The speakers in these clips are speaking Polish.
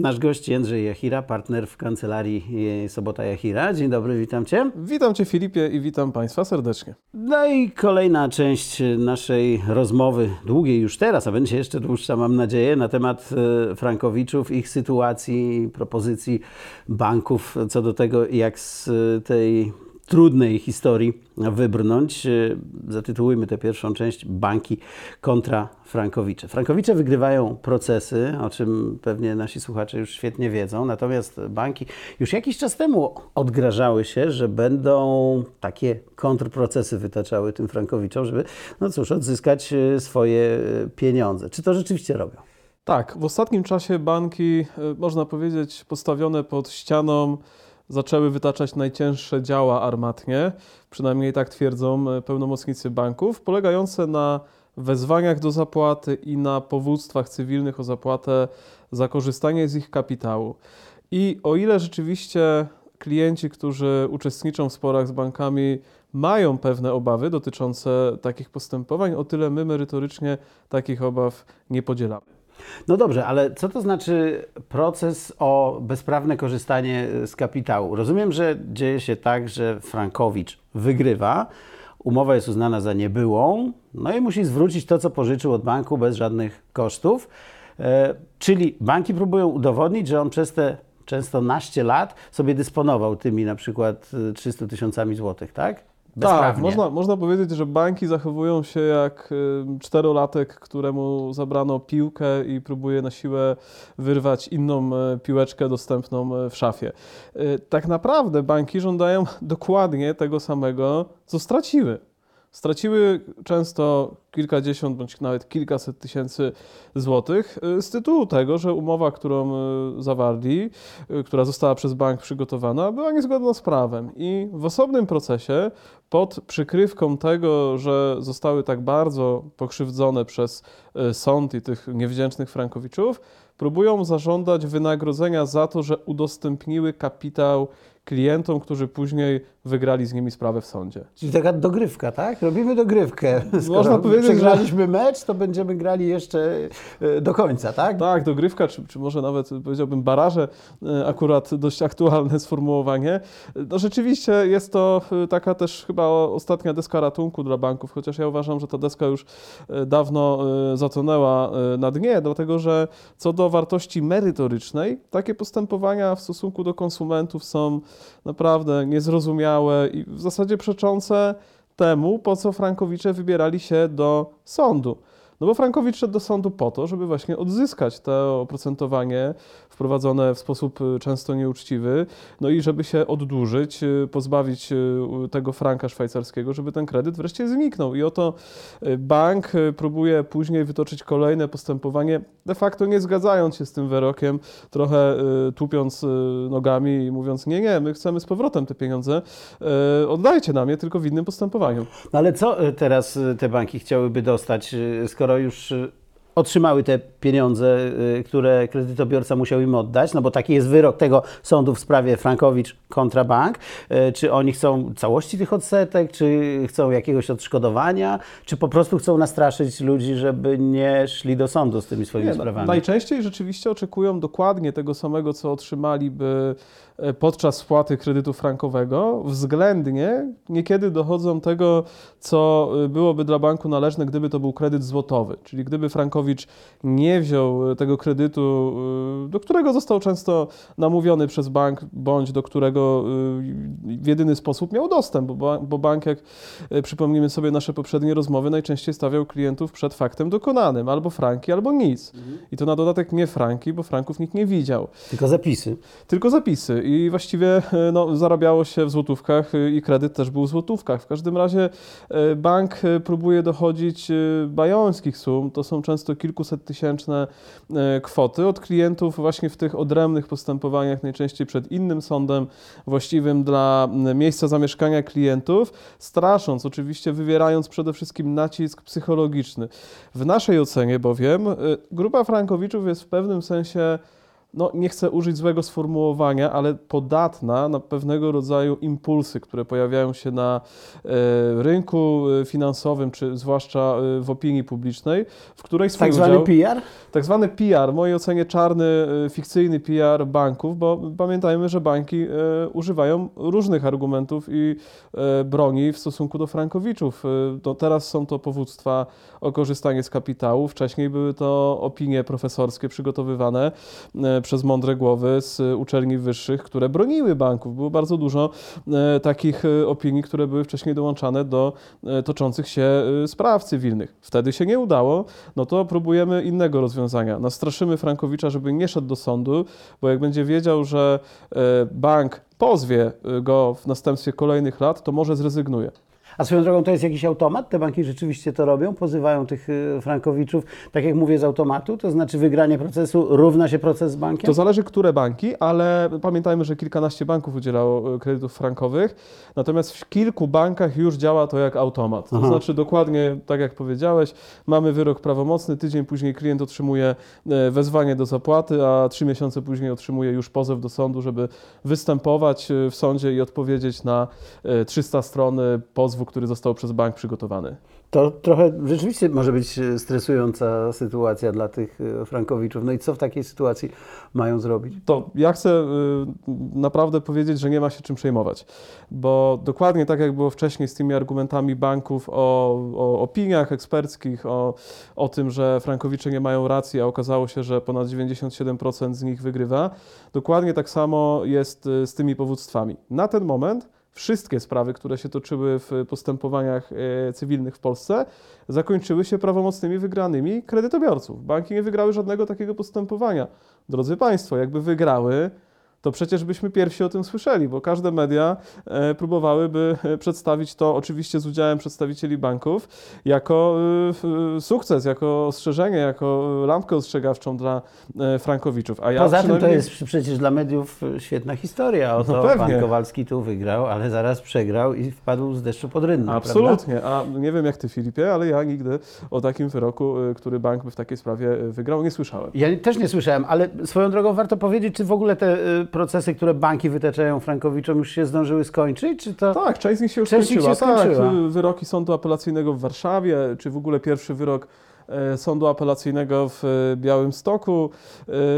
Nasz gość Jędrzej Jachira, partner w kancelarii Sobota Jachira. Dzień dobry, witam Cię. Witam Cię Filipie i witam Państwa serdecznie. No i kolejna część naszej rozmowy, długiej już teraz, a będzie jeszcze dłuższa mam nadzieję, na temat e, Frankowiczów, ich sytuacji, propozycji banków co do tego, jak z tej trudnej historii wybrnąć. E, zatytułujmy tę pierwszą część Banki kontra Frankowicze. Frankowicze wygrywają procesy, o czym pewnie nasi słuchacze już świetnie wiedzą, natomiast banki już jakiś czas temu odgrażały się, że będą takie kontrprocesy wytaczały tym Frankowiczom, żeby, no cóż, odzyskać e, swoje e, pieniądze. Czy to rzeczywiście robią? Tak, w ostatnim czasie banki, można powiedzieć, postawione pod ścianą, zaczęły wytaczać najcięższe działa armatnie, przynajmniej tak twierdzą e, pełnomocnicy banków, polegające na wezwaniach do zapłaty i na powództwach cywilnych o zapłatę za korzystanie z ich kapitału. I o ile rzeczywiście klienci, którzy uczestniczą w sporach z bankami, mają pewne obawy dotyczące takich postępowań, o tyle my merytorycznie takich obaw nie podzielamy. No dobrze, ale co to znaczy proces o bezprawne korzystanie z kapitału? Rozumiem, że dzieje się tak, że Frankowicz wygrywa, umowa jest uznana za niebyłą, no i musi zwrócić to, co pożyczył od banku bez żadnych kosztów. E, czyli banki próbują udowodnić, że on przez te często naście lat sobie dysponował tymi na przykład 300 tysiącami złotych, tak? Tak, można, można powiedzieć, że banki zachowują się jak czterolatek, któremu zabrano piłkę i próbuje na siłę wyrwać inną e, piłeczkę dostępną e, w szafie. E, tak naprawdę banki żądają dokładnie tego samego, co straciły. Straciły często kilkadziesiąt bądź nawet kilkaset tysięcy złotych z tytułu tego, że umowa, którą zawarli, która została przez bank przygotowana, była niezgodna z prawem. I w osobnym procesie, pod przykrywką tego, że zostały tak bardzo pokrzywdzone przez sąd i tych niewdzięcznych Frankowiczów, próbują zażądać wynagrodzenia za to, że udostępniły kapitał klientom, którzy później wygrali z nimi sprawę w sądzie. Czyli taka dogrywka, tak? Robimy dogrywkę. Skoro Można powiedzieć, przegraliśmy że... mecz, to będziemy grali jeszcze e, do końca, tak? Tak, dogrywka, czy, czy może nawet powiedziałbym baraże, e, akurat dość aktualne sformułowanie. No rzeczywiście jest to e, taka też chyba ostatnia deska ratunku dla banków, chociaż ja uważam, że ta deska już dawno zatonęła na dnie, dlatego że co do wartości merytorycznej, takie postępowania w stosunku do konsumentów są naprawdę niezrozumiałe i w zasadzie przeczące temu, po co Frankowicze wybierali się do sądu. No bo Frankowicz szedł do sądu po to, żeby właśnie odzyskać to oprocentowanie wprowadzone w sposób y, często nieuczciwy, no i żeby się oddłużyć, y, pozbawić y, tego franka szwajcarskiego, żeby ten kredyt wreszcie zniknął. I oto bank próbuje później wytoczyć kolejne postępowanie, de facto nie zgadzając się z tym wyrokiem, trochę tupiąc nogami i mówiąc, nie, nie, my chcemy z powrotem te pieniądze, oddajcie nam je tylko w innym postępowaniu. No ale co teraz te banki chciałyby dostać, skoro skoro już y, otrzymały te pieniądze, y, które kredytobiorca musiał im oddać, no bo taki jest wyrok tego sądu w sprawie Frankowicz kontra bank. Y, czy oni chcą całości tych odsetek, czy chcą jakiegoś odszkodowania, czy po prostu chcą nastraszyć ludzi, żeby nie szli do sądu z tymi swoimi nie, no, sprawami? Najczęściej rzeczywiście oczekują dokładnie tego samego, co otrzymaliby podczas spłaty kredytu frankowego, względnie niekiedy dochodzą tego, co e, byłoby dla banku należne, gdyby to był kredyt złotowy. Czyli gdyby Frankowicz nie wziął e, tego kredytu, do którego został często namówiony przez bank, bądź do którego w jedyny sposób miał dostęp, bo bank, jak przypomnimy sobie nasze poprzednie rozmowy, najczęściej stawiał klientów przed faktem dokonanym, albo franki, albo nic. Mhm. I to na dodatek nie franki, bo franków nikt nie widział. Tylko zapisy. Tylko zapisy i właściwie e, no, zarabiało się w złotówkach e, i kredyt też był w złotówkach. W każdym razie e, bank próbuje dochodzić bajońskich sum, to są często kilkuset tysięczne kwoty od klientów właśnie w tych odrębnych postępowaniach, najczęściej przed innym sądem właściwym dla miejsca zamieszkania klientów, strasząc, oczywiście wywierając przede wszystkim nacisk psychologiczny. W naszej ocenie bowiem grupa Frankowiczów jest w pewnym sensie no nie chcę użyć złego sformułowania, ale podatna na pewnego rodzaju impulsy, które pojawiają się na e, rynku e, finansowym, czy zwłaszcza e, w opinii publicznej, w której swój Tak zwany udział, PR? tak zwany PR, w mojej ocenie czarny, fikcyjny PR banków, bo pamiętajmy, że banki używają różnych argumentów i broni w stosunku do frankowiczów. To teraz są to powództwa o korzystanie z kapitału, wcześniej były to opinie profesorskie przygotowywane przez mądre głowy z uczelni wyższych, które broniły banków. Było bardzo dużo e, takich e, opinii, które były wcześniej dołączane do e, toczących się spraw cywilnych. Wtedy się nie udało, no to próbujemy innego rozwiązania. Nastraszymy Frankowicza, żeby nie szedł do sądu, bo jak będzie wiedział, że bank pozwie go w następstwie kolejnych lat, to może zrezygnuje. A swoją drogą to jest jakiś automat? Te banki rzeczywiście to robią? Pozywają tych y, frankowiczów, tak jak mówię, z automatu? To znaczy wygranie procesu równa się proces z bankiem? To zależy, które banki, ale pamiętajmy, że kilkanaście banków udzielało e, kredytów frankowych, natomiast w kilku bankach już działa to jak automat. To Aha. znaczy dokładnie tak jak powiedziałeś, mamy wyrok prawomocny, tydzień później klient otrzymuje e, wezwanie do zapłaty, a trzy miesiące później otrzymuje już pozew do sądu, żeby występować w sądzie i odpowiedzieć na e, 300 stron e, pozwu, który został przez bank przygotowany. To trochę rzeczywiście może być y, stresująca sytuacja dla tych y, frankowiczów. No i co w takiej sytuacji mają zrobić? to ja chcę y, naprawdę powiedzieć, że nie ma się czym przejmować, bo dokładnie tak jak było wcześniej z tymi argumentami banków o, o opiniach eksperckich, o, o tym, że frankowicze nie mają racji, a okazało się, że ponad 97% z nich wygrywa, dokładnie tak samo jest z tymi powództwami. Na ten moment wszystkie sprawy, które się toczyły w postępowaniach e, cywilnych w Polsce, zakończyły się prawomocnymi wygranymi kredytobiorców. Banki nie wygrały żadnego takiego postępowania. Drodzy Państwo, jakby wygrały, to przecież byśmy pierwsi o tym słyszeli, bo każde media e, próbowałyby e, przedstawić to, oczywiście z udziałem przedstawicieli banków, jako e, sukces, jako ostrzeżenie, jako lampkę ostrzegawczą dla frankowiczów. A ja Poza tym to przynajmniej- jest przecież dla mediów świetna historia. Oto No pewnie. pan Kowalski tu wygrał, ale zaraz przegrał i wpadł z deszczu pod rynną. prawda? Absolutnie, a nie wiem jak ty Filipie, ale ja nigdy o takim wyroku, który bank by w takiej sprawie wygrał, nie słyszałem. Ja też nie słyszałem, ale swoją drogą warto powiedzieć, czy w ogóle te procesy, które banki wytaczają Frankowiczom już się zdążyły skończyć, czy to... Tak, część z nich się już Część skończyła. się skończyła. Tak, y, wyroki sądu apelacyjnego w Warszawie, czy w ogóle pierwszy wyrok sądu apelacyjnego w e, Białymstoku.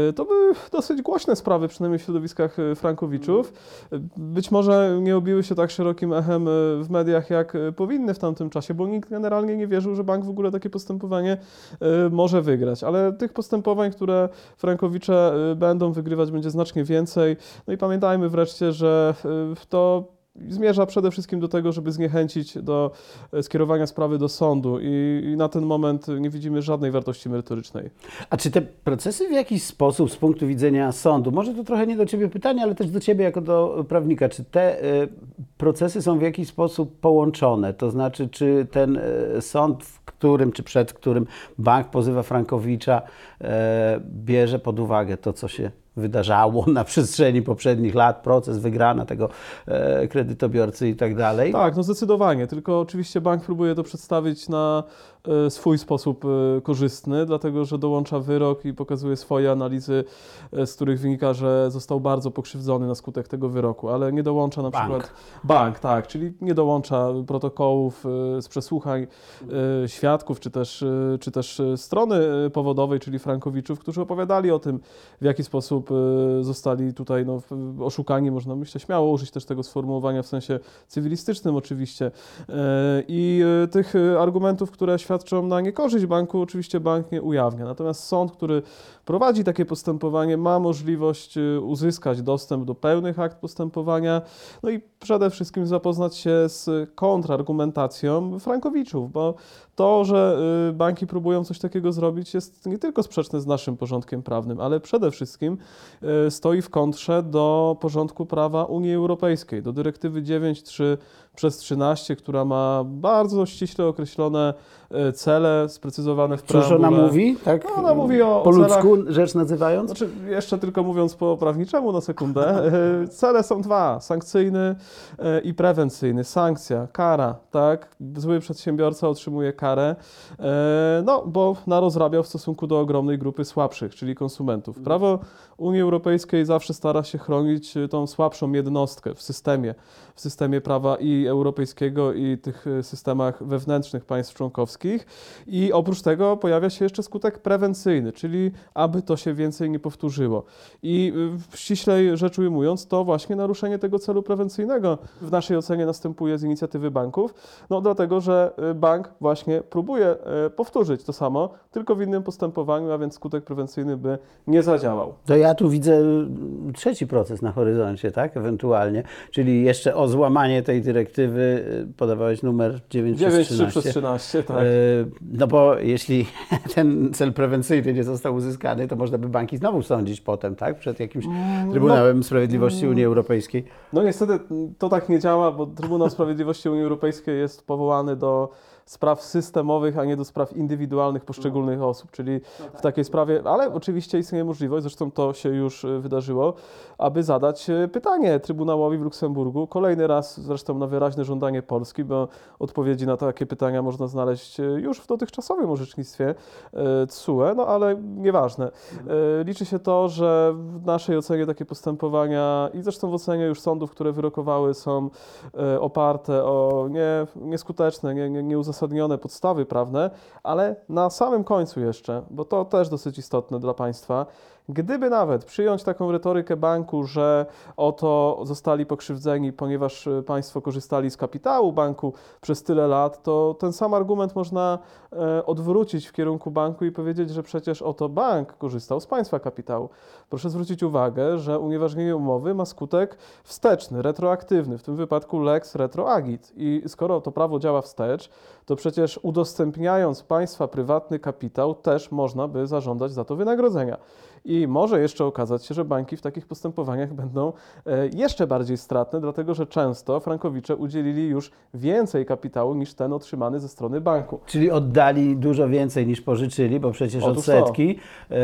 E, To były dosyć głośne sprawy, przynajmniej w środowiskach e, frankowiczów. E, Być może nie obiły się tak szerokim echem e, w mediach, jak e, powinny w tamtym czasie, bo nikt generalnie nie wierzył, że bank w ogóle takie postępowanie e, może wygrać. Ale tych postępowań, które frankowicze e, będą wygrywać, będzie znacznie więcej. No i pamiętajmy wreszcie, że e, to zmierza przede wszystkim do tego, żeby zniechęcić do e, skierowania sprawy do sądu i, i na ten moment nie widzimy żadnej wartości merytorycznej. A czy te procesy w jakiś sposób z punktu widzenia sądu, może to trochę nie do Ciebie pytanie, ale też do Ciebie jako do prawnika, czy te y, procesy są w jakiś sposób połączone? To znaczy, czy ten y, sąd, w którym, czy przed którym bank pozywa Frankowicza, e, bierze pod uwagę to, co się wydarzało na przestrzeni poprzednich lat, proces wygrana tego e, kredytobiorcy i tak dalej? Tak, no zdecydowanie, tylko oczywiście bank próbuje to przedstawić na swój sposób e, korzystny, dlatego że dołącza wyrok i pokazuje swoje analizy, e, z których wynika, że został bardzo pokrzywdzony na skutek tego wyroku, ale nie dołącza na Bank. przykład bank, tak, czyli nie dołącza protokołów z przesłuchań świadków, czy też, czy też strony powodowej, czyli frankowiczów, którzy opowiadali o tym, w jaki sposób zostali tutaj no, oszukani, można myślę śmiało użyć też tego sformułowania w sensie cywilistycznym oczywiście. I tych argumentów, które świadczą na niekorzyść banku, oczywiście bank nie ujawnia. Natomiast sąd, który prowadzi takie postępowanie, ma możliwość e, uzyskać dostęp do pełnych akt postępowania, no i przede wszystkim zapoznać się z kontrargumentacją frankowiczów, bo to, że y, banki próbują coś takiego zrobić, jest nie tylko sprzeczne z naszym porządkiem prawnym, ale przede wszystkim y, stoi w kontrze do porządku prawa Unii Europejskiej, do dyrektywy 9.3 przez 13, która ma bardzo ściśle określone e, cele sprecyzowane w Cóż preambule. ona mówi, tak? No, ona mówi o po celach- ludzku rzecz nazywając? Znaczy, jeszcze tylko mówiąc po prawniczemu na sekundę, cele są dwa, sankcyjny i prewencyjny. Sankcja, kara, tak? Zły przedsiębiorca otrzymuje karę, e, no bo narozrabiał w stosunku do ogromnej grupy słabszych, czyli konsumentów. Prawo Unii Europejskiej zawsze stara się chronić e, tą słabszą jednostkę w systemie, w systemie prawa i europejskiego i tych e, systemach wewnętrznych państw członkowskich. I oprócz tego pojawia się jeszcze skutek prewencyjny, czyli aby to się więcej nie powtórzyło. I ściślej rzecz ujmując, to właśnie naruszenie tego celu prewencyjnego w naszej ocenie następuje z inicjatywy banków, no dlatego, że y, bank właśnie próbuje y, powtórzyć to samo, tylko w innym postępowaniu, a więc skutek prewencyjny by nie zadziałał. To ja tu widzę y, trzeci proces na horyzoncie, tak? Ewentualnie. Czyli jeszcze o złamanie tej dyrektywy podawałeś numer 9 przez 9 3 13. przez 13, tak. No bo jeśli ten cel prewencyjny nie został uzyskany, to można by banki znowu sądzić potem, tak? Przed jakimś Trybunałem Sprawiedliwości Unii Europejskiej. No niestety mm, to tak nie działa, bo Trybunał Sprawiedliwości Unii Europejskiej jest powołany do spraw systemowych, a nie do spraw indywidualnych poszczególnych osób, czyli w takiej sprawie, ale oczywiście istnieje możliwość, zresztą to się już y, wydarzyło, aby zadać y, pytanie Trybunałowi w Luksemburgu, kolejny raz zresztą na wyraźne żądanie Polski, bo odpowiedzi na takie pytania można znaleźć y, już w dotychczasowym orzecznictwie TSUE, no ale nieważne. Y, Liczy się to, że w naszej ocenie takie postępowania i zresztą w ocenie już sądów, które wyrokowały, są e, oparte o nie, nieskuteczne, nie, nie, nieuzasadnione podstawy prawne, ale na samym końcu jeszcze, bo to też dosyć istotne dla państwa, gdyby nawet przyjąć taką retorykę banku, że oto zostali pokrzywdzeni, ponieważ e, państwo korzystali z kapitału banku przez tyle lat, to ten sam argument można e, odwrócić w kierunku banku i powiedzieć, że przecież oto bank korzystał z państwa kapitału. Proszę zwrócić uwagę, że unieważnienie umowy ma skutek wsteczny, retroaktywny, w tym wypadku lex retroagit. I skoro to prawo działa wstecz, to przecież udostępniając państwa prywatny kapitał, też można by zażądać za to wynagrodzenia. I może jeszcze okazać się, że banki w takich postępowaniach będą e, jeszcze bardziej stratne, dlatego że często frankowicze udzielili już więcej kapitału niż ten otrzymany ze strony banku. Czyli oddali dużo więcej niż pożyczyli, bo przecież Otóż odsetki y,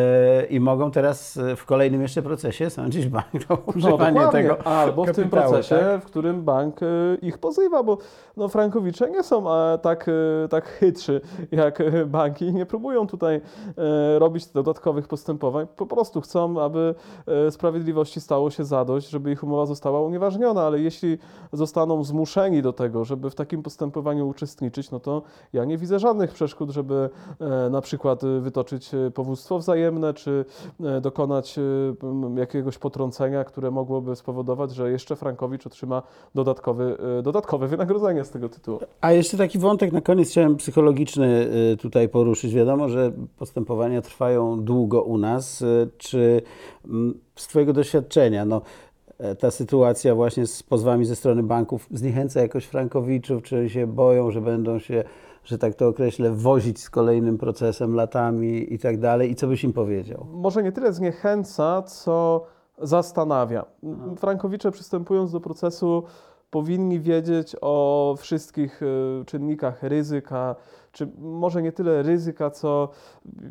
i mogą teraz y, w kolejnym jeszcze procesie sądzić bank o używanie dokładnie. tego Albo w tym procesie, tak? w którym bank e, ich pozywa, bo no, frankowicze nie są e, tak, e, tak chytrzy jak e, banki i nie próbują tutaj e, robić dodatkowych postępowań. Po prostu chcą, aby e, sprawiedliwości stało się zadość, żeby ich umowa została unieważniona, ale jeśli zostaną zmuszeni do tego, żeby w takim postępowaniu uczestniczyć, no to ja nie widzę żadnych przeszkód, żeby e, na przykład e, wytoczyć powództwo wzajemne, czy dokonać jakiegoś potrącenia, które mogłoby spowodować, że jeszcze Frankowicz otrzyma dodatkowy, dodatkowe wynagrodzenie z tego tytułu. A jeszcze taki wątek na koniec chciałem psychologiczny tutaj poruszyć. Wiadomo, że postępowania trwają długo u nas. Czy mm, z Twojego doświadczenia, no, e, ta sytuacja właśnie z pozwami ze strony banków zniechęca jakoś frankowiczów, czy się boją, że będą się, że tak to określę, wozić z kolejnym procesem latami i tak dalej? I co byś im powiedział? Może nie tyle zniechęca, co zastanawia. Frankowicze przystępując do procesu powinni wiedzieć o wszystkich y, czynnikach ryzyka, czy może nie tyle ryzyka, co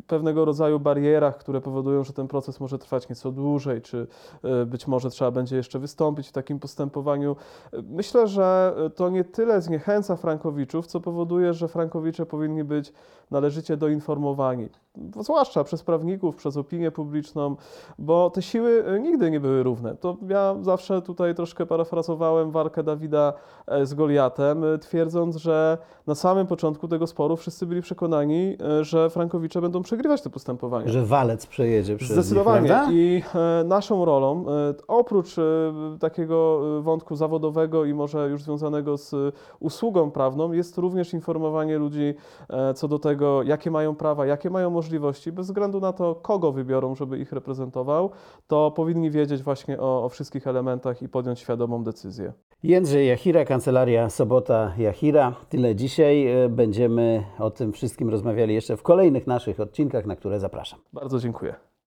pewnego rodzaju barierach, które powodują, że ten proces może trwać nieco dłużej, czy y, być może trzeba będzie jeszcze wystąpić w takim postępowaniu. Myślę, że to nie tyle zniechęca frankowiczów, co powoduje, że frankowicze powinni być należycie doinformowani, zwłaszcza przez prawników, przez opinię publiczną, bo te siły y, nigdy nie były równe. To ja zawsze tutaj troszkę parafrazowałem walkę Dawida e, z Goliatem, twierdząc, że na samym początku tego sporu wszyscy byli przekonani, y, że frankowicze będą przegrywać te postępowania. Że walec przejedzie przez Zdecydowanie. nich, prawda? I e, naszą rolą, e, oprócz e, takiego e, wątku zawodowego i może już związanego z e, usługą prawną, jest również informowanie ludzi e, co do tego, jakie mają prawa, jakie mają możliwości, bez względu na to, kogo wybiorą, żeby ich reprezentował, to powinni wiedzieć właśnie o, o wszystkich elementach i podjąć świadomą decyzję. Jędrzej Jachira, Kancelaria Sobota Jachira. Tyle dzisiaj. E, Będziemy o tym wszystkim rozmawiali jeszcze w kolejnych naszych odcinkach, na które zapraszam. Bardzo dziękuję.